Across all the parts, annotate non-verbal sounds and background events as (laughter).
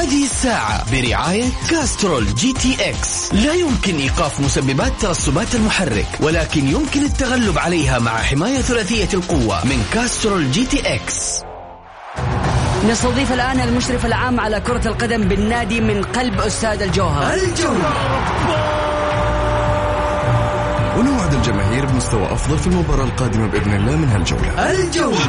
هذه الساعة برعاية Castrol GTX. لا يمكن إيقاف مسببات ترسبات المحرك ولكن يمكن التغلب عليها مع حماية ثلاثية القوة من Castrol GTX. نستضيف الآن المشرف العام على كرة القدم بالنادي من قلب استاد الجوهرة. الجولة ونوعد الجماهير بمستوى أفضل في المباراة القادمة بإذن الله من هالجولة. الجولة.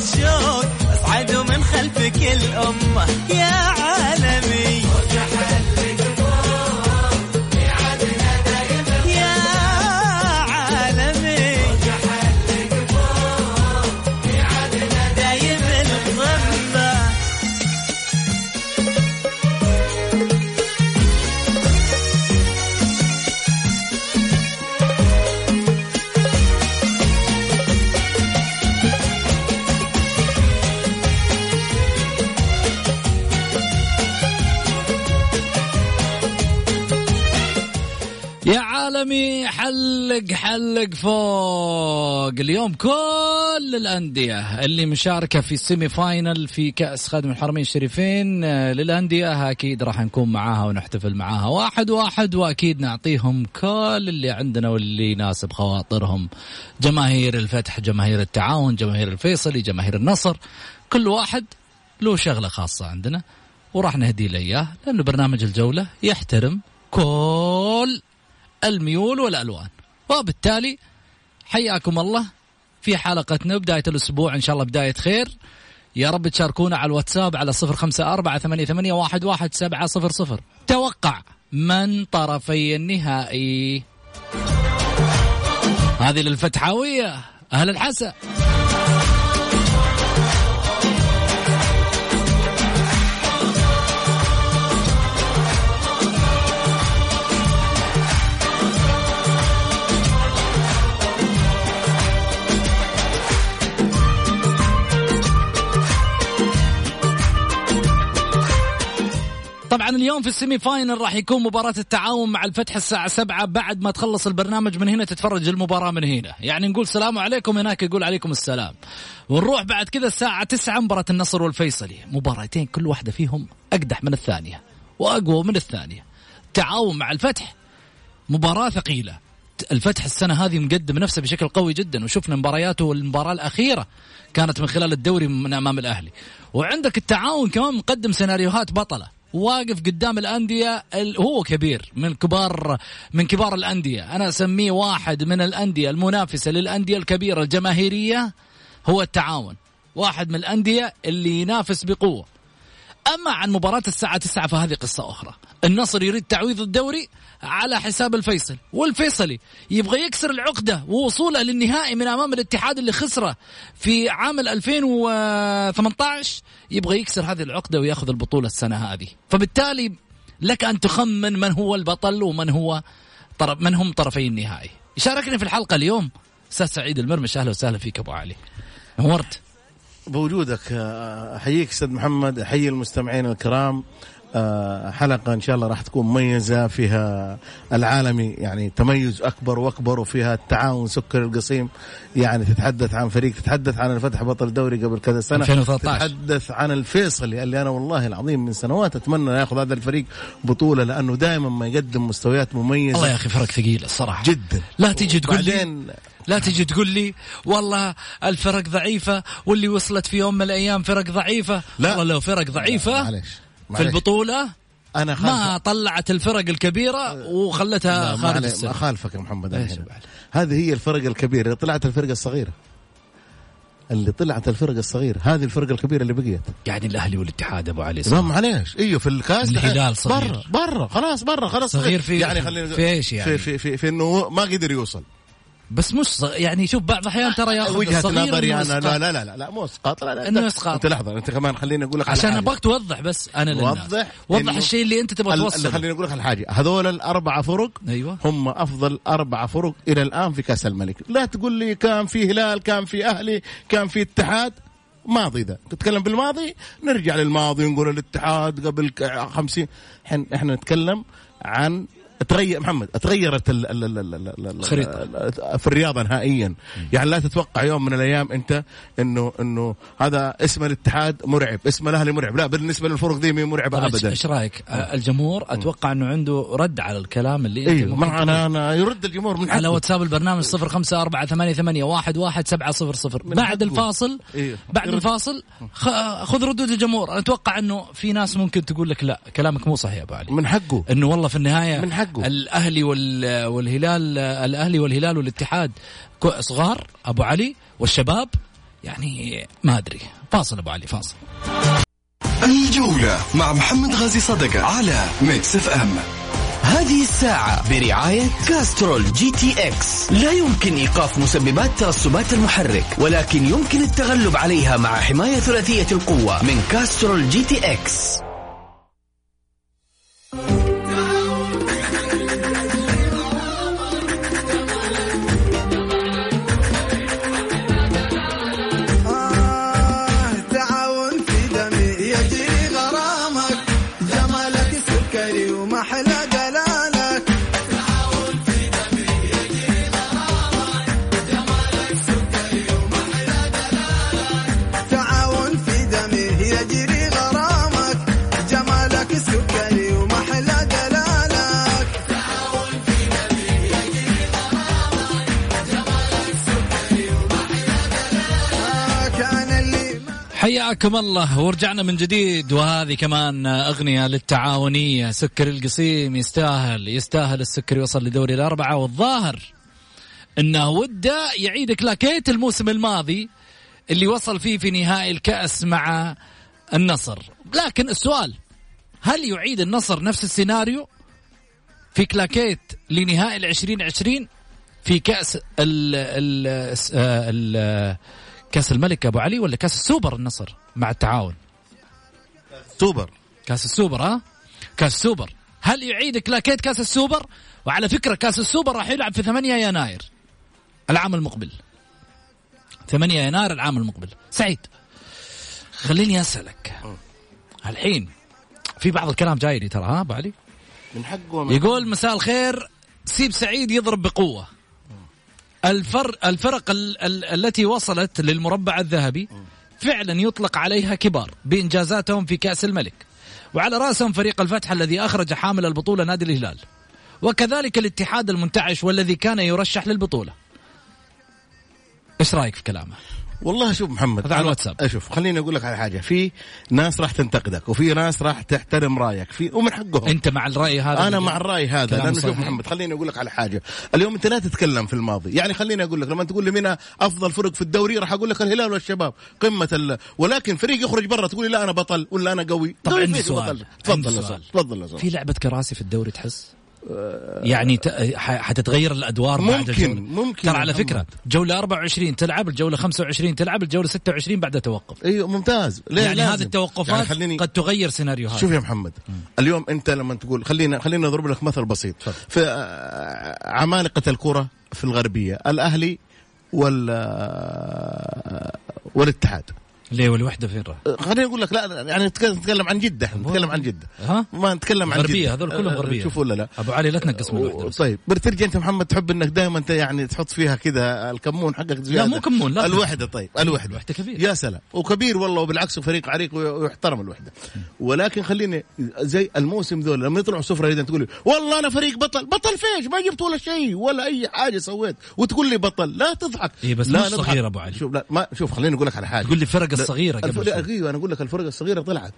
فاضت شوق اصعدوا من خلفك الأمة. حلق حلق فوق. اليوم كل الأندية اللي مشاركة في السيمي فاينل في كأس خادم الحرمين الشريفين آه، للأندية أكيد راح نكون معاها ونحتفل معاها. واحد واحد وأكيد نعطيهم كل اللي عندنا واللي يناسب خواطرهم. جماهير الفتح جماهير التعاون جماهير الفيصلي جماهير النصر كل واحد له شغلة خاصة عندنا وراح نهدي له إياه لأنه برنامج الجولة يحترم كل الميول والألوان. وبالتالي حياكم الله في حلقتنا بداية الأسبوع. إن شاء الله بداية خير. يا رب تشاركونا على الواتساب على صفر خمسة أربعة ثمانية, ثمانية واحد, واحد سبعة صفر صفر. توقع من طرفي النهائي. هذه للفتحاوية. أهل الحسا طبعا اليوم في السيمي فاينل راح يكون مباراة التعاون مع الفتح الساعة سبعة. بعد ما تخلص البرنامج من هنا تتفرج المباراة من هنا. يعني نقول سلام عليكم هناك يقول عليكم السلام. ونروح بعد كذا الساعة تسعة مباراة النصر والفيصلي. مباراتين كل واحدة فيهم أقدح من الثانية وأقوى من الثانية. تعاون مع الفتح مباراة ثقيلة. الفتح السنة هذه مقدم نفسه بشكل قوي جدا. وشفنا مبارياته المباراة الأخيرة كانت من خلال الدوري من أمام الأهلي. وعندك التعاون كمان مقدم سيناريوهات بطلة. واقف قدام الأندية ال- هو كبير من كبار من كبار الأندية. أنا أسميه واحد من الأندية المنافسة للأندية الكبيرة الجماهيرية هو التعاون. واحد من الأندية اللي ينافس بقوة. أما عن مباراة الساعة 9 فهذه قصة أخرى. النصر يريد تعويض الدوري على حساب الفيصل والفيصلي يبغى يكسر العقدة ووصوله للنهائي من أمام الاتحاد اللي خسره في عام 2018 يبغى يكسر هذه العقدة ويأخذ البطولة السنة هذه. فبالتالي لك أن تخمن من هو البطل ومن هو طرف من هم طرفي النهائي. يشاركني في الحلقة اليوم أستاذ سعيد المرمش. أهلا وسهلا فيك أبو علي. نورت. بوجودك أحييك أستاذ محمد أحيي المستمعين الكرام. حلقة إن شاء الله راح تكون مميزة فيها العالمي يعني تميز أكبر وأكبر وفيها التعاون سكر القصيم يعني تتحدث عن فريق تتحدث عن الفتح بطل الدوري قبل كذا سنة 2013. تتحدث عن الفيصلي اللي أنا والله العظيم من سنوات أتمنى ياخذ هذا الفريق بطولة لأنه دائما ما يقدم مستويات مميزة والله يا أخي فرق ثقيل الصراحة جدا لا تيجي تقول لي لا تيجي تقول لي والله الفرق ضعيفة واللي وصلت في يوم من الأيام فرق ضعيفة لا. والله لو فرق ضعيفه معلش في. البطولة أنا ما طلعت الفرق الكبيرة وخلتها لا، خارج السنة اخالفك يا محمد؟ هذه هي الفرق الكبيرة. اللي طلعت الفرقه الصغيرة. اللي طلعت الفرقه الصغيرة. هذه الفرقه الكبيرة اللي بقيت. يعني الأهلي والاتحاد أبو علي ما معليش. إيوه في الكاس الهلال صغير. برا برا. خلاص برا خلاص صغير في- يعني خلينا في إيش يعني؟ في في, في, في إنه ما قدر يوصل. بس مش ص- يعني شوف بعض الأحيان ترى ياخذ وجهة نظري أنا. لا لا لا لا, مو إسقاط لا لا إنه أنت- إسقاط. أنت لحظة أنت كمان خليني أقول لك عشان. ابغاك توضح بس أنا للناس. وضح وضح الشيء اللي أنت تبغى توصله. خليني أقول لك على حاجة. هذول الاربعه فرق أيوه. هم أفضل أربع فرق إلى الآن في كأس الملك. لا تقول لي كان في هلال كان في أهلي كان في اتحاد. ماضي ذا. تتكلم بالماضي؟ نرجع للماضي ونقول الاتحاد قبل ك- خمسين. إحنا إحنا نتكلم عن تغير محمد تغيرت ال ال ال ال ال ال الخريطة. ال- في الرياضة نهائيا يعني لا تتوقع يوم من الأيام أنت إنه إنه هذا اسم الاتحاد مرعب اسم الأهلي مرعب لا بالنسبة للفرق دي مي مرعبة ابدا إيش رأيك؟ الجمهور أتوقع إنه عنده رد على الكلام اللي أنت أيوه ما أنا أنا يرد الجمهور من على حقه. واتساب البرنامج صفر خمسة أربعة ثمانية ثمانية واحد واحد سبعة صفر صفر من بعد حقه. الفاصل إيه. بعد يرد. الفاصل خذ ردود الجمهور أنا أتوقع أنه في ناس ممكن تقول لك لا كلامك مو صحيح يا أبو علي من حقه إنه والله في النهاية من حقه. الأهلي وال والهلال الأهلي والهلال والاتحاد. صغار أبو علي والشباب يعني ما أدري. فاصل أبو علي فاصل. الجولة مع محمد غازي صدقة على Mix FM هذه الساعة برعاية Castrol GTX. لا يمكن إيقاف مسببات ترسبات المحرك ولكن يمكن التغلب عليها مع حماية ثلاثية القوة من Castrol GTX. حياكم الله. ورجعنا من جديد وهذه كمان أغنية للتعاونية. سكر القصيم يستاهل يستاهل السكر يوصل لدوري الأربعة. والظاهر أنه وده يعيد كلاكيت الموسم الماضي اللي وصل فيه في نهائي الكأس مع النصر. لكن السؤال هل يعيد النصر نفس السيناريو في كلاكيت لنهائي العشرين عشرين في كأس ال ال ال كأس الملك أبو علي ولا كأس السوبر النصر؟ مع التعاون. سوبر. كأس السوبر ها؟ كأس السوبر. هل يعيد كلاكيت كأس السوبر؟ وعلى فكرة كأس السوبر راح يلعب في 8 يناير العام المقبل. 8 يناير العام المقبل. سعيد خليني أسألك. الحين في بعض الكلام جاي لي ترى ها أبو علي؟ من حقه يقول مساء الخير سيب سعيد يضرب بقوة. الفر الفرق ال ال التي وصلت للمربع الذهبي فعلا يطلق عليها كبار بإنجازاتهم في كأس الملك. وعلى رأسهم فريق الفتح الذي أخرج حامل البطولة نادي الهلال. وكذلك الاتحاد المنتعش والذي كان يرشح للبطولة. إيش رأيك في كلامه؟ والله شوف محمد هذا على الواتساب. شوف خليني أقول لك على حاجة في ناس راح تنتقدك وفي ناس راح تحترم رأيك في ومن حقهم أنت مع الرأي هذا أنا مع الرأي هذا لأنه شوف. محمد خليني أقول لك على حاجة اليوم أنت لا تتكلم في الماضي يعني خليني أقول لك لما تقول لي مين أفضل فرق في الدوري راح أقول لك الهلال والشباب قمة ال... ولكن فريق يخرج برا تقول لي لا أنا بطل ولا أنا قوي طب قوي عندي فيك سؤال. تفضل عندي سؤال. تفضل سؤال. في لعبة كراسي في الدوري تحس؟ يعني حتتغير الأدوار بعد ممكن- الجولة. ممكن ترى على. فكرة جولة 24 تلعب الجولة 25 تلعب الجولة 26 بعدها توقف. أيوه ممتاز. ليه يعني لازم. هذه التوقفات يعني خليني قد تغير سيناريو هذا. شوف يا محمد اليوم أنت لما تقول خلينا خلينا نضرب لك مثل بسيط. في آه، عمالقة الكرة في الغربية الأهلي وال آه، والاتحاد. ليه والوحده فين راح؟ خليني أقول لك لا لا، يعني نتكلم عن جدة إحنا نتكلم عن جدة ها؟ ما نتكلم عن غربية. هذول كلهم أه، غربية شوف ولا لا أبو علي لا تنقص من الوحدة بس. طيب بترجع أنت محمد تحب إنك دائما انت يعني تحط فيها كذا الكمون حقك زيادة مو كمون، لا. الوحدة طيب الوحدة الوحدة كبيرة. يا سلام وكبير والله وبالعكس فريق عريق ويحترم الوحدة ولكن خليني زي الموسم ذول لما يطلعوا سفرة اذا تقول لي والله أنا فريق بطل بطل فيش ما جبت ولا شيء ولا أي حاجة سويت وتقول لي بطل لا تضحك إيه بس لا. صغير أبو علي. شوف لا ما شوف خليني أقول لك على حاجة تقول لي فرق لا، الصغيرة قبل. أيوه أنا أقول لك الفرق الصغيرة طلعت.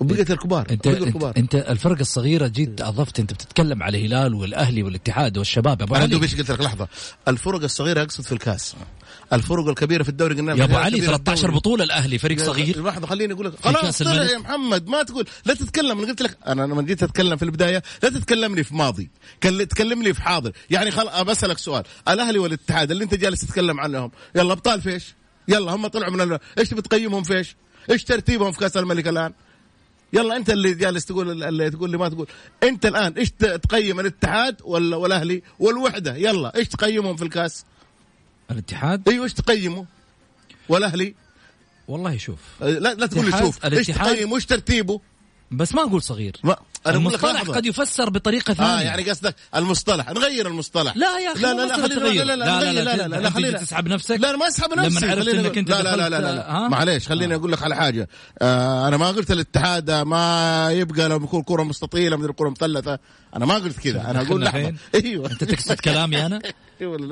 وبقيت الكبار انت الكبار. أنت الفرق الصغيرة جيت أضفت أنت بتتكلم على الهلال والأهلي والاتحاد والشباب. أبو أنا دوب إيش قلت لك لحظة. الفرق الصغيرة أقصد في الكاس. الفرق الكبيرة في الدوري قلنا يا أبو علي كبيرة 13 الدوري. بطولة الأهلي فريق صغير. لحظة خليني أقول لك. في خلاص طلع. يا محمد ما تقول. لا تتكلم أنا قلت لك أنا لما جيت أتكلم في البداية لا تتكلمني في ماضي. كل- تكلم لي في حاضر. يعني خل بسالك سؤال. الأهلي والاتحاد اللي أنت جالس تتكلم عنهم يلا أبطال فيش؟ يلا هم طلعوا من ال... إيش بتقيمهم فيش إيش؟ ترتيبهم في كأس الملك الآن؟ يلا أنت اللي جالس تقول اللي تقول لي ما تقول. أنت الآن إيش تقيم الاتحاد ولا والأهلي والوحدة؟ يلا إيش تقيمهم في الكأس؟ الاتحاد؟ إيوه إيش تقيمه؟ والأهلي؟ والله شوف. أه، لا لا تقول لي الاتحاد- شوف. إيش تقيمه؟ إيش ترتيبه؟ بس ما أقول صغير ما لك المصطلح. قد يفسر بطريقه ثانية آه يعني قصدك المصطلح نغير المصطلح لا يا أخي، لا لا لا خلينا. لا لا لا، لا، لا لا، لا خلينا تسحب نفسك؟ لا ما اسحب لما نفسي عرفت خلينا إنك نقول- أنت لا لا لا لا؟ معليش خليني أقول لك على حاجة آه أنا ما قلت الاتحاد ما يبقى لو يكون كره مستطيله مدري كره مثلثه أنا ما قلت كذا أنا أقول لحظه؟ أيوه انت تقصد كلامي أنا؟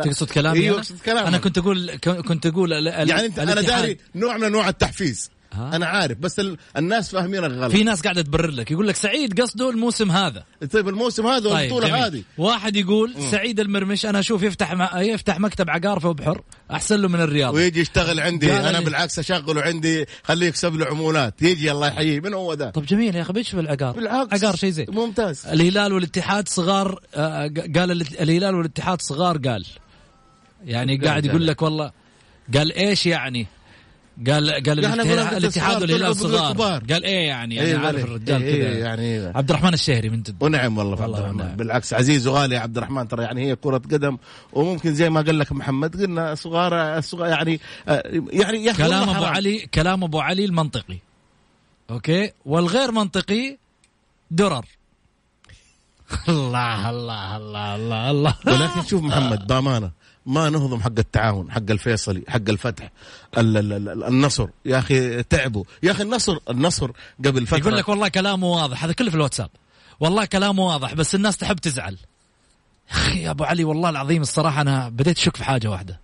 تقصد كلامي أيوه أنا اقصد كلامك أنا كنت أقول كنت أقول يعني انت أنا. داري نوع من انواع التحفيز أنا عارف بس ال- الناس فاهمينك غلط في ناس قاعدة تبرر لك يقول لك سعيد قصده الموسم هذا. طيب الموسم هذا طيب والبطولة. هذه. واحد يقول سعيد المرمش أنا أشوف يفتح مع... يفتح مكتب عقار في بحر أحسن له من الرياض ويجي يشتغل عندي أنا لي- بالعكس أشغله عندي خليه يكسب له عمولات. يجي الله يحييه من هو ذا؟ طب جميل يا أخي بيش في العقار. بالعكس عقار شيء زين. ممتاز. الهلال والاتحاد صغار آه، قال ال- الهلال والاتحاد صغار قال. يعني قاعد. يقول لك والله قال إيش يعني؟ قال قال يعني الاتحاد, الصغار والهلال صغار كبار. قال إيه يعني؟ إيه أنا عارف. الرجال إيه كذا. إيه يعني عبد الرحمن الشهري من جد ونعم والله عبد الرحمن. بالعكس عزيز وغالي يا عبد الرحمن ترى يعني هي كرة قدم وممكن زي ما قال لك محمد قلنا صغار صغار يعني آه، يعني يا كلام أبو. علي كلام أبو علي المنطقي. أوكي؟ والغير منطقي درر. (laughs) الله الله الله الله الله. ولكن شوف محمد بأمانة. ما نهضم حق التعاون حق الفيصلي حق الفتح ال- ال- ال- النصر. يا أخي تعبوا. يا أخي النصر النصر قبل فترة يقول لك والله كلامه واضح هذا كله في الواتساب. والله كلامه واضح بس الناس تحب تزعل. أخي يا أبو علي والله العظيم الصراحة أنا بديت أشك في حاجة واحدة.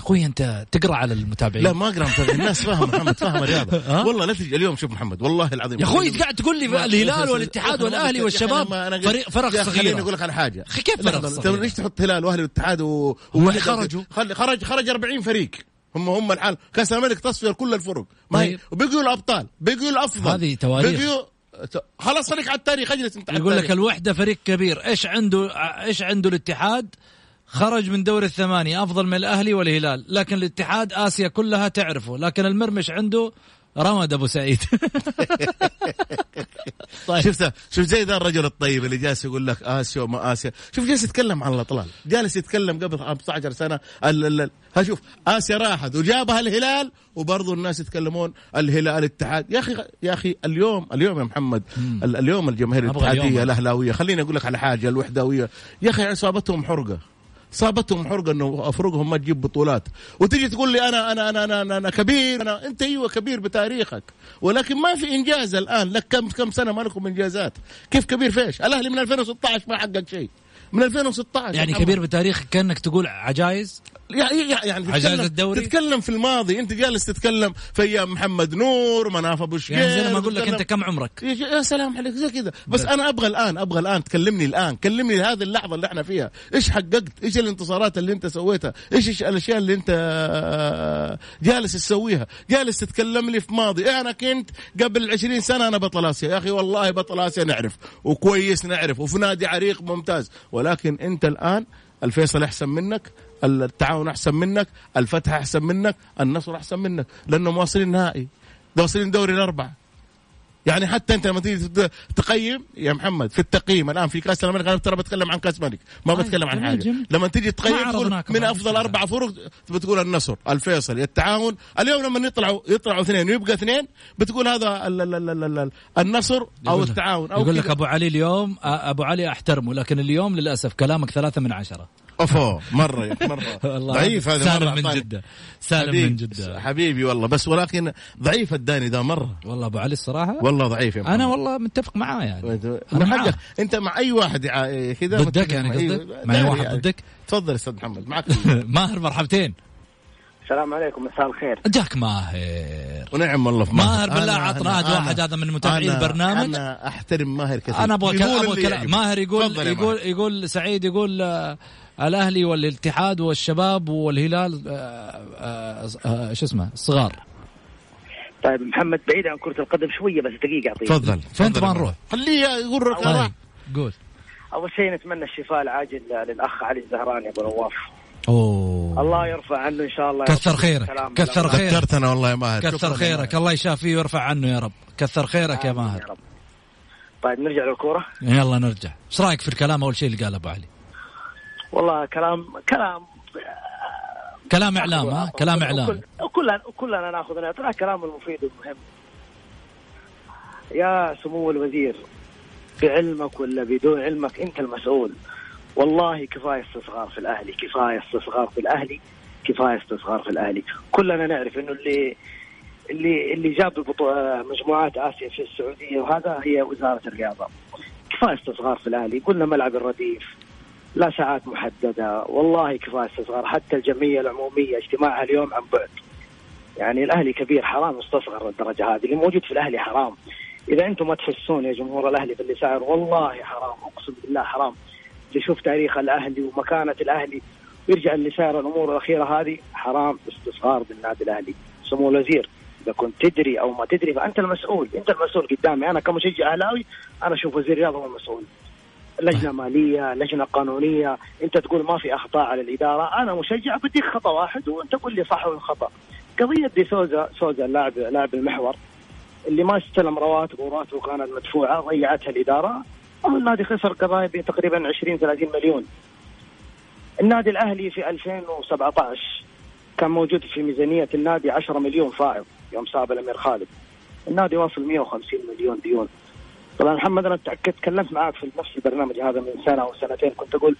أخوي أنت تقرأ على المتابعين؟ لا ما أقرأ. الناس فاهم محمد فاهم الرياضة. (laughs) والله لا تجي اليوم شوف محمد والله العظيم. يا أخوي قاعد تقول لي الهلال والاتحاد والأهلي والشباب فريق فرق أخي خليني أقول صغيره لك على حاجة. كيف فرق؟ انت ليش تحط هلال وأهلي والاتحاد و... خرجوا. خلي خرج خرج 40 فريق. هم هم الحال. كأس الملك تصفية كل الفرق. ما هي طيب. وبقوا الأبطال. بقوا الأفضل. هذه تواريخ. بقوا خلاص خليك على التاريخ اجلس انت يقول لك. الوحدة فريق كبير. إيش عنده إيش عنده الاتحاد؟ خرج من دور الثمانية أفضل من الأهلي والهلال. لكن الاتحاد آسيا كلها تعرفه. لكن المرمش عنده رمد أبو سعيد. (laughs) طيب. شفت شوف زي ذا الرجل الطيب اللي جالس يقول لك آسيا وما آسيا. شوف جالس يتكلم عن الأطلال. جالس يتكلم قبل 15 سنة. ال ال ال ها شوف آسيا راحت وجابها الهلال وبرضه الناس يتكلمون الهلال الاتحاد يا أخي يا أخي اليوم اليوم يا محمد ال- اليوم الجماهير. الاتحادية الأهلاوية خليني أقول لك على حاجة الوحداويه يا أخي إصابتهم حرقة. صابتهم حرقه إنه أفرقهم ما تجيب بطولات. وتجي تقول لي أنا أنا أنا أنا, أنا, أنا كبير. أنا أنت أيوه كبير بتاريخك. ولكن ما في إنجاز الآن. لك كم كم سنة ما لكم إنجازات. كيف كبير فيش الأهلي من 2016 ما حقق شيء. من 2016 يعني كبير بتاريخك كأنك تقول عجايز؟ يعني يعني عجائز تتكلم, الدوري؟ تتكلم في الماضي انت جالس تتكلم في أيام محمد نور مناف أبو شقير يعني زي لما أقول لك أنت كم عمرك؟ يا سلام عليك زي كذا. بس أنا أبغى الآن أبغى الآن تكلمني الآن. كلمني هذه اللحظة اللي إحنا فيها. إيش حققت؟ إيش الانتصارات اللي أنت سويتها؟ إيش الأشياء اللي أنت آه، جالس تسويها؟ جالس تتكلم لي في ماضي. أنا كنت قبل 20 سنة أنا بطل آسيا. يا أخي والله بطل آسيا نعرف وكويس نعرف وفي نادي عريق ممتاز. ولكن أنت الآن الفيصل أحسن منك. التعاون أحسن منك الفتح أحسن منك النصر أحسن منك لأنهم واصلين نهائي ده واصلين دوري الأربعة يعني حتى أنت لما تيجي تقيم يا محمد في التقييم الآن في كأس الملك أنا ترى بتكلم عن كأس ملك ما طيب، بتكلم عن حاجة جميل. لما تيجي تقيم تقول من أفضل. أربع فرق بتقول النصر الفيصل التعاون اليوم لما يطلعوا يطلعوا اثنين ويبقى اثنين بتقول هذا ال ال ال ال ال النصر أو التعاون أو يقول لك. أبو علي اليوم أبو علي أحترمه لكن اليوم للأسف كلامك ثلاثة من عشرة اوفو مرة مرة (laughs) ضعيف هذا سالم مرة من أعطاني. جدة سالم من جدة حبيبي والله بس ولكن ضعيف الداني ذا مرة والله أبو علي الصراحة والله ضعيف يا أنا. والله متفق معاه يعني معاه. حقك أنت مع أي واحد يع- كذا ضدك يعني قصدك؟ أيوة. مع لا واحد يعني. ضدك؟ تفضل أستاذ محمد معك (laughs) ماهر مرحبتين السلام عليكم مساء الخير جاك ماهر ونعم والله في ماهر بالله أنا- عطنا واحد هذا من متابعي أنا- البرنامج. أنا أحترم ماهر كثير أنا أبغى يقول كلام. ماهر يقول يقول ماهر. يقول سعيد يقول الأهلي والاتحاد والشباب والهلال آه، آه، آه، شو اسمه الصغار طيب محمد بعيد عن كرة القدم شوية بس دقيقة أعطيك. تفضل. فين تبغى يا نروح؟ خليه يقول لك طيب آراء. قول. أول شيء نتمنى الشفاء العاجل للأخ علي الزهراني أبو نواف. أوه. الله يرفع عنه إن شاء الله. يا كثر. خيرك كثر. خيرك. ذكرتنا والله يا ماهر. كثر يا خيرك. الله يشافيه ويرفع عنه يا رب. كثر خيرك يا ماهر. رب. طيب نرجع للكورة. يلا نرجع. إيش رأيك في الكلام أول شيء اللي قاله أبو علي؟ والله كلام كلام كلام إعلام ها؟ كلام إعلام. وكلنا كلنا ناخذ لا كلام المفيد والمهم يا سمو الوزير بعلمك ولا بدون علمك أنت المسؤول؟ والله كفاية استصغار في الأهلي كفاية استصغار في الأهلي كفاية استصغار في الأهلي. كلنا نعرف إنه اللي اللي اللي جاب مجموعات آسيا في السعودية وهذا هي وزارة الرياضة. كفاية استصغار في الأهلي. قلنا ملعب الرديف. لا ساعات محددة. والله كفاية استصغار. حتى الجمعية العمومية اجتماعها اليوم عن بعد. يعني الأهلي كبير حرام يستصغر للدرجه هذه. اللي موجود في الأهلي حرام. إذا أنتم ما تحسون يا جمهور الأهلي باللي صاير والله حرام. أقسم بالله حرام. يشوف تاريخ الأهلي ومكانة الأهلي ويرجع اللي صاير الأمور الأخيرة هذه حرام استصغار بالنادي الأهلي. سمو الوزير إذا كنت تدري أو ما تدري فأنت المسؤول. أنت المسؤول قدامي. أنا كمشجع أهلاوي أنا أشوف وزير الرياضه هو المسؤول. لجنة مالية لجنة قانونية. أنت تقول ما في أخطاء على الإدارة. أنا مشجع بديك خطأ واحد وأنت قول لي صح ولا خطا قضية دي سوزا سوزا اللاعب لاعب المحور اللي ما استلم رواتبه وراتبه كانت مدفوعة ضيعتها الإدارة. النادي خسر قضايا بتقريبا 20 30 مليون. النادي الأهلي في 2017 كان موجود في ميزانية النادي 10 مليون فائض يوم صاب الأمير خالد. النادي واصل 150 مليون ديون. طبعا محمد أنا تاكدت تكلمت معك في نفس البرنامج هذا من سنة أو سنتين. كنت أقول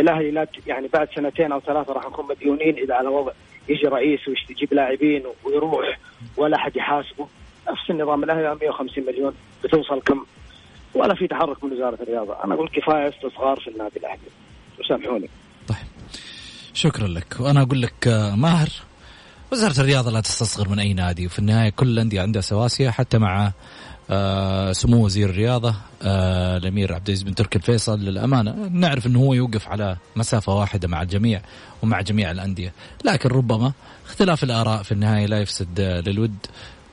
الأهلي لا يعني بعد سنتين أو ثلاثة راح نكون مديونين إذا على وضع يجي رئيس ويجيب لاعبين ويروح ولا حد يحاسبه. نفس النظام الأهلي 150 مليون بتوصل كم؟ ولا في تحرك من وزارة الرياضة. أنا أقول كفاية استصغار في النادي الأهلي. وسامحوني شكرا لك. وأنا أقول لك آه، ماهر وزارة الرياضة لا تستصغر من أي نادي. وفي النهاية كل الأندية عندها سواسية حتى مع آه، سمو وزير الرياضة آه، الأمير عبد العزيز بن تركي الفيصل للأمانة. نعرف إنه هو يوقف على مسافة واحدة مع الجميع ومع جميع الأندية. لكن ربما اختلاف الآراء في النهاية لا يفسد للود.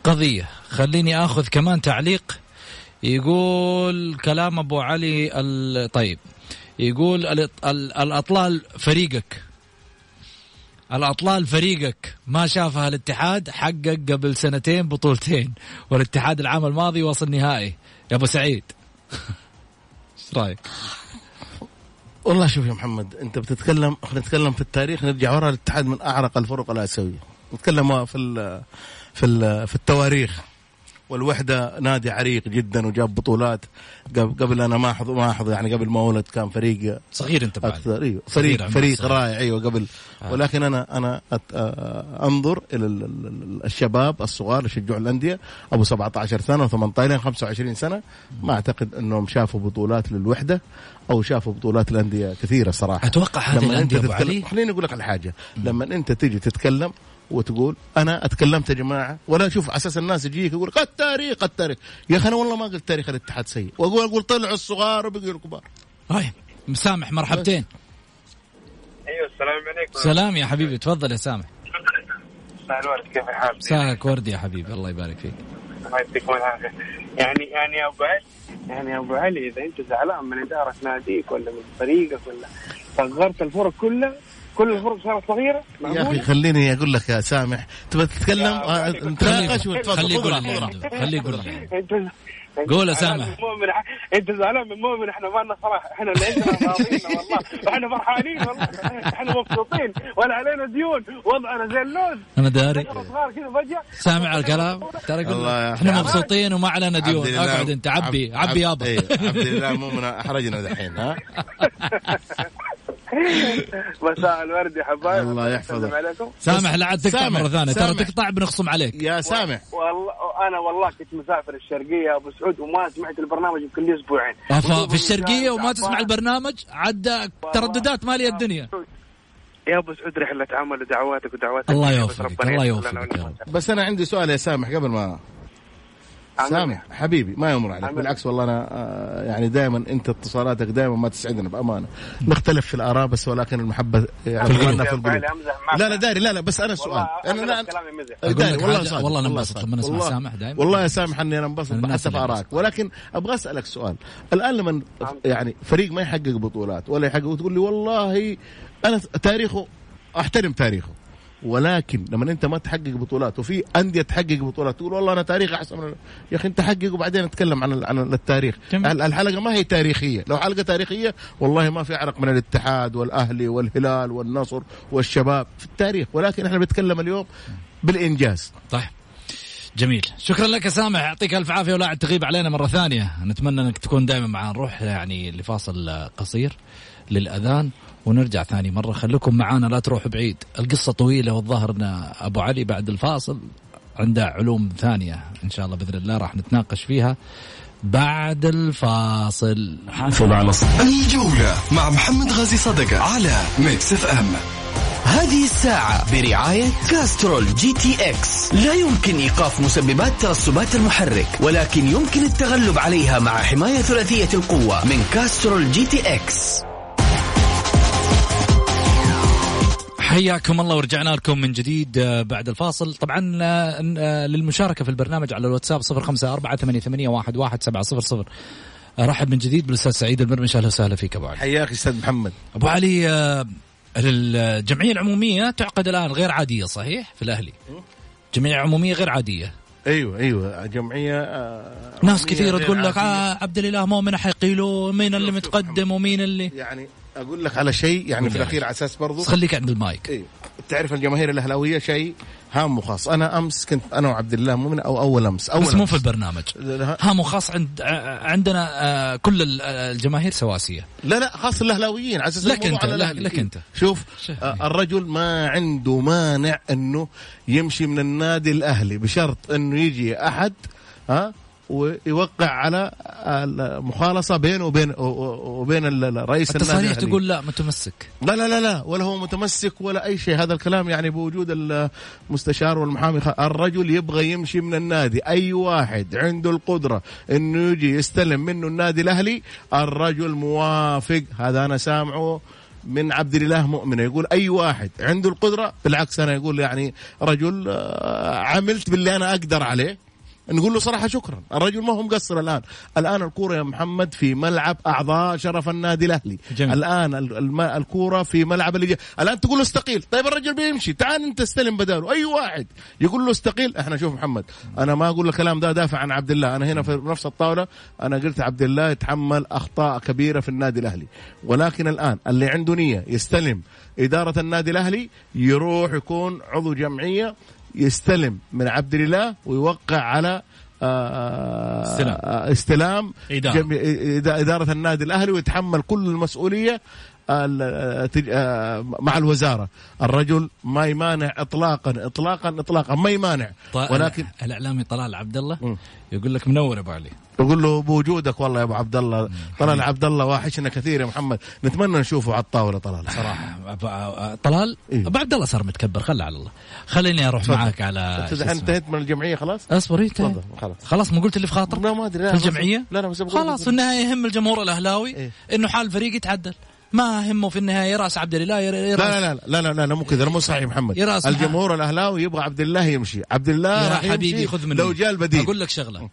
قضية. خليني آخذ كمان تعليق. يقول كلام أبو علي ال- طيب. يقول الأط- ال- الأطلال فريقك. الأطلال فريقك ما شافها الاتحاد حقق قبل سنتين بطولتين والاتحاد العام الماضي وصل نهائي. يا أبو سعيد. (laughs) إيش رأيك؟ والله شوف يا محمد أنت بتتكلم خلينا نتكلم في التاريخ نرجع ورا الاتحاد من أعرق الفرق الآسيوية. نتكلم في ال في ال في التواريخ. والوحدة نادي عريق جدا وجاب بطولات. قبل, قبل أنا ما احضر ما أحضر يعني قبل ما ولد كان فريق صغير أنت بعد. أكثر. أيوه. فريق فريق. رائع. أيوه قبل. آه. ولكن أنا أنا أت آه، أنظر إلى ال- ال- ال- الشباب الصغار اللي يشجعوا الأندية. أبو 17 سنة و18 لين 25 سنة. ما أعتقد إنهم شافوا بطولات للوحدة أو شافوا بطولات الأندية كثيرة صراحة. أتوقع هذه الأندية أبو تتكلم علي؟ خليني أقول لك على حاجة. لما أنت تيجي تتكلم وتقول أنا أتكلمت يا جماعة ولا أشوف على أساس الناس يجيك يقول لك التاريخ التاريخ يا أخي أنا والله ما قلت تاريخ الاتحاد سيء. واقول أقول طلعوا الصغار وبقوا الكبار. طيب مسامح مرحبتين. أيوه السلام عليكم. سلام يا حبيبي تفضل يا سامح. مساء الورد كيف الحال؟ مساك ورد يا حبيبي الله يبارك فيك. الله يعطيكم العافية. يعني يعني يا أبو علي يعني يا أبو علي إذا أنت زعلان من إدارة ناديك ولا من فريقك ولا صغرت الفرق كلها كل الفرق صارت صغيرة يا أخي خليني أقول لك يا سامح. تبغى تتكلم؟ نتناقش خليه يقول خليه يقول قول يا سامح. مؤمن أنت زعلان من مؤمن. إحنا ما لنا صلاح. إحنا اللي عندنا والله. وإحنا فرحانين والله. إحنا مبسوطين. ولا علينا ديون. وضعنا زي اللوز. أنا داري. صغار كذا فجأة. سامع الكلام؟ ترى إحنا. مبسوطين وما علينا ديون. أقعد أنت. عبي. عبي يابا. إيه، عبد الله مو من أحرجنا دحين ها؟ (laughs) (laughs) مساء الورد يا حبايب. الله يحفظك. سامح لا عاد تقطع مرة ثانية. ترى. تقطع بنخصم عليك. يا سامح. والله أنا والله كنت مسافر الشرقية أبو سعود وما سمعت البرنامج يمكن لي أسبوعين. في الشرقية وما تسمع البرنامج؟ عدى ترددات مالية الدنيا. يا أبو سعود رحلة عمل ودعواتك ودعواتك. الله يوفقك، الله يوفقك. بس أنا عندي سؤال يا سامح قبل ما. سامح حبيبي ما يمر عليك. عمل. بالعكس والله أنا آه، يعني دائما أنت اتصالاتك دائما ما تسعدنا بأمانة. نختلف في الآراء بس ولكن المحبة يعني في القلوب. فعلي أمزح معك. لا لا داري لا لا بس أنا سؤال. والله أنا لا كلامي مزح. أقول داري والله صادق والله أنا والله انبسط. لما نسمع والله- سامح دايما. والله يا سامح إني أنا انبسط الناس حتى في اللي اراك ولكن أبغى أسألك سؤال. الآن لما يعني فريق ما يحقق بطولات ولا يحقق وتقول لي والله أنا تاريخه أحترم تاريخه. ولكن لما انت ما تحقق بطولات وفي أندية تحقق بطولات تقول والله أنا تاريخي أحسن من يا أخي أنت حقق وبعدين نتكلم عن عن التاريخ. جميل. الحلقة ما هي تاريخية. لو حلقة تاريخية والله ما في عرق من الاتحاد والأهلي والهلال والنصر والشباب في التاريخ. ولكن إحنا بنتكلم اليوم بالإنجاز. طيب. جميل. شكرا لك يا سامح. يعطيك ألف عافية ولا تغيب علينا مرة ثانية. نتمنى إنك تكون دائما معنا نروح يعني لفاصل قصير للأذان. ونرجع ثاني مرة. خليكم معانا لا تروحوا بعيد. القصة طويلة والظاهر إن أبو علي بعد الفاصل عنده علوم ثانية إن شاء الله بإذن الله راح نتناقش فيها بعد الفاصل. حافظ على الجولة مع محمد غازي صدقة على Mix FM هذه الساعة برعاية Castrol GTX لا يمكن إيقاف مسببات ترسبات المحرك ولكن يمكن التغلب عليها مع حماية ثلاثية القوة من Castrol GTX حياكم الله ورجعنا لكم من جديد آه، بعد الفاصل. طبعا آه، آه، للمشاركة في البرنامج على الواتساب صفر خمسة أربعة ثمانية ثمانية واحد واحد سبعة صفر صفر. أرحب من جديد بالأستاذ سعيد المرمش أهلا وسهلا فيك أبو علي. حياك أستاذ محمد. أبو علي الجمعية العمومية تعقد الآن غير عادية صحيح؟ في الأهلي. جمعية عمومية غير عادية. أيوه أيوه جمعية ناس غير تقول لك. آه عبد الإله مؤمن حيقيلوا مين اللي متقدم ومين اللي يعني أقول لك على شيء يعني في الأخير على أساس برضو. خليك عند المايك. أيوه تعرف الجماهير الأهلاوية شيء هام وخاص. أنا أمس كنت أنا وعبد الله مؤمن أو أول أمس. أول بس مو. في البرنامج. هام خاص عند عندنا آه، كل ال- الجماهير سواسية. لا, لا خاص الأهلاويين. على أساس لك أنت، على لك-. لك أنت. شوف شوف. آه، الرجل ما عنده مانع إنه يمشي من النادي الأهلي بشرط إنه يجي أحد ها ويوقع على المخالصة بينه وبين وبين ال- رئيس النادي التصاريح الأهلي. تقول لا متمسك. لا لا لا لا ولا هو متمسك ولا أي شيء. هذا الكلام يعني بوجود المستشار والمحامي. الرجل يبغى يمشي من النادي. أي واحد عنده القدرة إنه يجي يستلم منه النادي الأهلي الرجل موافق. هذا أنا سامعه من عبد الإله مؤمنة. يقول أي واحد عنده القدرة بالعكس أنا يقول يعني رجل آه، عملت باللي أنا أقدر عليه. نقول له صراحة شكرا. الرجل ما هو مقصر الآن. الآن الكورة يا محمد في ملعب أعضاء شرف النادي الأهلي. جميل. الآن الكورة في ملعب اللي الآن تقول له استقيل. طيب الرجل بيمشي. تعال أنت استلم بداله. أي واحد يقول له استقيل. إحنا شوف محمد أنا ما أقول الكلام ده دافع عن عبد الله. أنا هنا في نفس الطاولة أنا قلت عبد الله يتحمل أخطاء كبيرة في النادي الأهلي. ولكن الآن اللي عنده نية يستلم إدارة النادي الأهلي يروح يكون عضو جمعية يستلم من عبد الله ويوقع على آه، استلام. آه، استلام إدارة. جم- إد- إدارة النادي الأهلي ويتحمل كل المسؤولية ال- تج- آه، مع الوزارة. الرجل ما يمانع اطلاقا اطلاقا اطلاقا ما يمانع. ولكن الإعلامي طلال عبد الله. يقول لك منور أبو علي. يقول له بوجودك والله يا أبو عبد الله. طلال عبد الله واحشنا كثير يا محمد. نتمنى نشوفه على الطاولة طلال. صراحة. طلال إيه. أبو عبد الله صار متكبر خله على الله. خليني أروح تفضل. معاك على. انتهيت من الجمعية خلاص؟ أصبر انت تفضل خلاص. خلاص ما قلت اللي في خاطرك؟ لا ما أدري في الجمعية؟ لا لا خلاص في النهايه يهم الجمهور الأهلاوي إيه. إنه حال الفريق يتعدل. ما همه في النهاية راس عبد الله ير- يراس لا لا لا لا لا لا مو كذا مو صحيح محمد. يراس الجمهور الأهلاوي يبغى عبد الله يمشي. عبد الله راح حبيبي خذ مني. لو جاء البديل. أقول لك شغلة.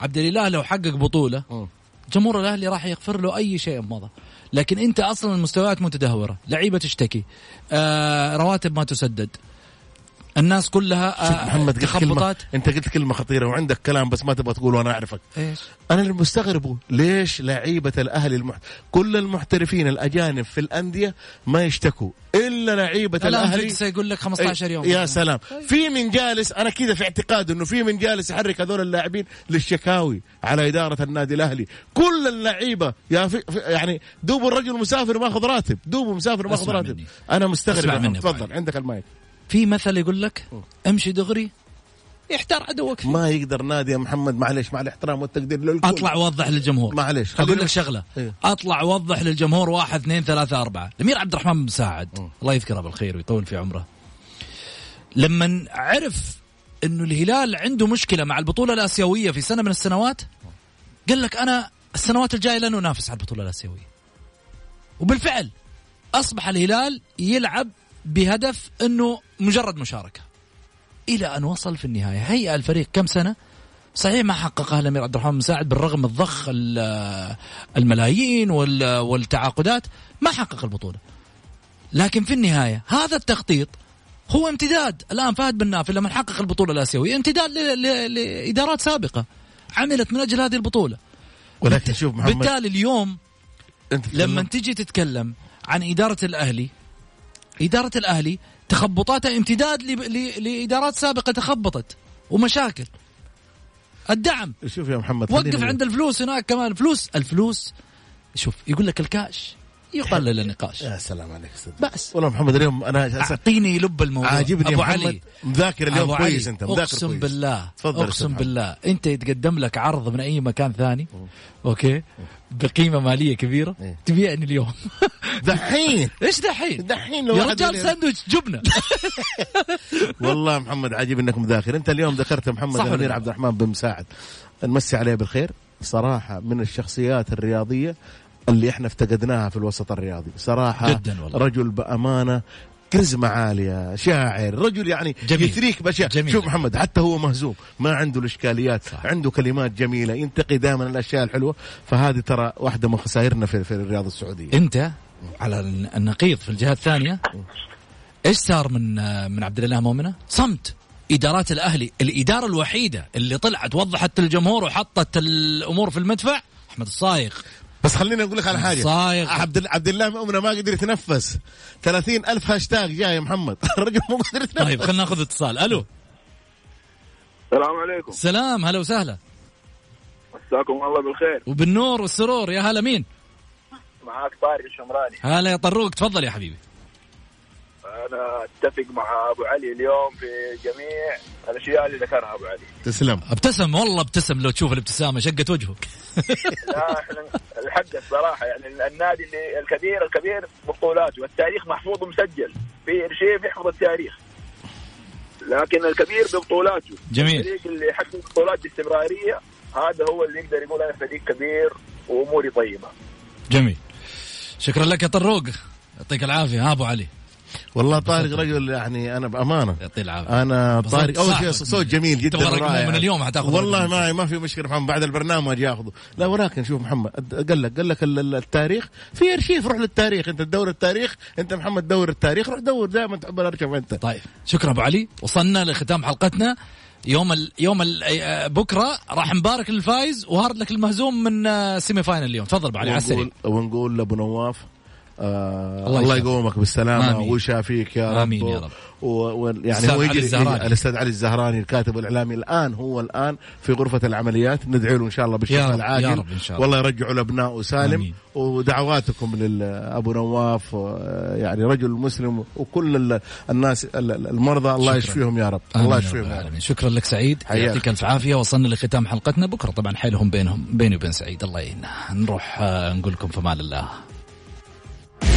عبد الاله لو حقق بطولة. جمهور الأهلي راح يغفر له أي شيء مضى. لكن أنت أصلا المستويات متدهورة. لعيبة تشتكي. آه رواتب ما تسدد. الناس كلها آه محمد قلت كلمة أنت قلت كلمة خطيرة وعندك كلام بس ما تبغى تقول وأنا أعرفك. إيش؟ أنا اللي مستغربه ليش لعيبة الأهلي المحت... كل المحترفين الأجانب في الأندية ما يشتكوا؟ إلا لعيبة الان الأهلي. يقول لك 15 يوم. يا سلام. في من جالس أنا كذا في اعتقاد إنه في من جالس يحرك هذول اللاعبين للشكاوي على إدارة النادي الأهلي. كل اللعيبة يا في يعني دوب الرجل مسافر ماخذ راتب دوب مسافر ماخذ راتب. مني. أنا مستغرب. تفضل. عندك المايك. في مثل يقول لك امشي دغري. يحتار عدوك. ما يقدر نادي يا محمد معلش مع الاحترام والتقدير للكل. اطلع وضح للجمهور. معلش أقول لك شغلة. إيه. اطلع وضح للجمهور واحد اثنين ثلاثة أربعة. الأمير عبد الرحمن بن مساعد الله يذكره بالخير ويطول في عمره لما عرف إنه الهلال عنده مشكلة مع البطولة الآسيوية في سنة من السنوات قال لك أنا السنوات الجاية لن أنافس على البطولة الآسيوية. وبالفعل أصبح الهلال يلعب بهدف أنه مجرد مشاركة. إلى أن وصل في النهاية. هيئ الفريق كم سنة؟ صحيح ما حققها الامير عبد الرحمن مساعد بالرغم من ضخ ال- الملايين وال- والتعاقدات ما حقق البطولة. لكن في النهاية هذا التخطيط هو امتداد. الآن فهد بن نافل لما حقق البطولة الآسيوية امتداد لإدارات سابقة. عملت من أجل هذه البطولة. ولكن شوف محمد بالتالي اليوم لما تجي تتكلم عن إدارة الأهلي إدارة الأهلي تخبطاتها امتداد ل- ل- لإدارات سابقة تخبطت ومشاكل. الدعم. شوف يا محمد وقف عند الفلوس هناك كمان. الفلوس الفلوس شوف يقول لك الكاش. يقلل النقاش يا سلام عليك أستاذ بس والله محمد اليوم أنا أعطيني لب الموضوع. عاجبني أبو محمد. علي. مذاكر اليوم أبو كويس. أنت مذاكر أقسم كويس. بالله. تفضل أقسم. بالله. أنت يتقدم لك عرض من أي مكان ثاني. okay؟ بقيمة مالية كبيرة. إيه. تبيعني اليوم. (laughs) دحين. إيش دحين؟ دحين لو يا رجال ساندويتش جبنة. (laughs) والله محمد عجيب إنك مذاكر. أنت اليوم ذكرت محمد الأمير لا؟ عبد الرحمن بن مساعد. نمسي عليه بالخير. صراحة من الشخصيات الرياضية اللي إحنا افتقدناها في الوسط الرياضي صراحة جداً والله. رجل بأمانة كاريزما عالية شاعر رجل يعني جميل. يثريك بأشياء جميل. شوف محمد حتى هو مهزوم ما عنده الإشكاليات صح. عنده كلمات جميلة ينتقي دائما الأشياء الحلوة فهذه ترى واحدة من خسائرنا في, في الرياضة السعودية انت على النقيض في الجهة الثانية إيش صار من من عبد الله مؤمنة؟ صمت إدارات الأهلي الإدارة الوحيدة اللي طلعت وضحت للجمهور وحطت الأمور في المدفع أحمد الصايغ بس خليني أقول لك على حاجة. صايغ. عبد عبد الله مؤمنة ما قدر يتنفس. 30 ألف هاشتاج جاي يا محمد. (laughs) الرجل مو قادر يتنفس. طيب خلينا ناخذ اتصال. ألو. السلام عليكم. سلام. هلا وسهلا. مساكم الله بالخير. وبالنور والسرور. يا هلا مين؟ معاك طارق الشمراني. هلا يا طروق. تفضل يا حبيبي. أنا أتفق مع أبو علي اليوم في جميع الأشياء اللي ذكرها أبو علي. تسلم. ابتسم والله ابتسم لو تشوف الابتسامة شقت وجهه لا إحنا الحق الصراحة يعني النادي اللي الكبير الكبير ببطولاته والتاريخ محفوظ ومسجل. في شيء يحفظ التاريخ. لكن الكبير ببطولاته جميل. الفريق اللي يحقق بطولات باستمراريه هذا هو اللي يقدر يقول أنا فريق كبير وأموري طيبة. جميل. شكرا لك يا طروق. يعطيك العافية ها أبو علي. والله طارق رجل يعني أنا بأمانة. يعطيه العافية. أنا طارق أول. شيء صوت جميل جدا ورائع. من اليوم حتاخذ والله. ما ما في مشكلة محمد بعد البرنامج ياخذه. لا ولكن شوف محمد. قال لك قال لك ال- ال- التاريخ. في أرشيف روح للتاريخ. أنت تدور التاريخ. أنت محمد دور التاريخ. روح دور دائما تحب الارشيف أنت. طيب. شكرا أبو علي. وصلنا لختام حلقتنا. يوم ال يوم ال آه، بكرة راح نبارك للفايز و hard luck المهزوم من آه، semi-final اليوم. تفضل أبو علي على السريع. ونقول ونقول لأبو نواف آه الله الله. يقومك بالسلامة. ويشافيك يا رب آمين يا رب. و... و... يعني أستاذ هو علي يجري الزهراني. الأستاذ علي الزهراني الكاتب الإعلامي الآن هو الآن في غرفة العمليات ندعي له إن شاء الله بالشفاء العاجل يا رب إن شاء الله. والله يرجعه لابنائه سالم آمين. ودعواتكم لابو نواف يعني رجل مسلم وكل ال- الناس ال- ال- المرضى الله. يشفيهم يا رب آمين الله يشفيهم يا رب. شكرا لك سعيد. يعطيك ألف عافية وصلنا لختام حلقتنا بكرة طبعا حيلهم بينهم بيني وبين سعيد الله يعيننا نروح آه، نقول لكم في أمان الله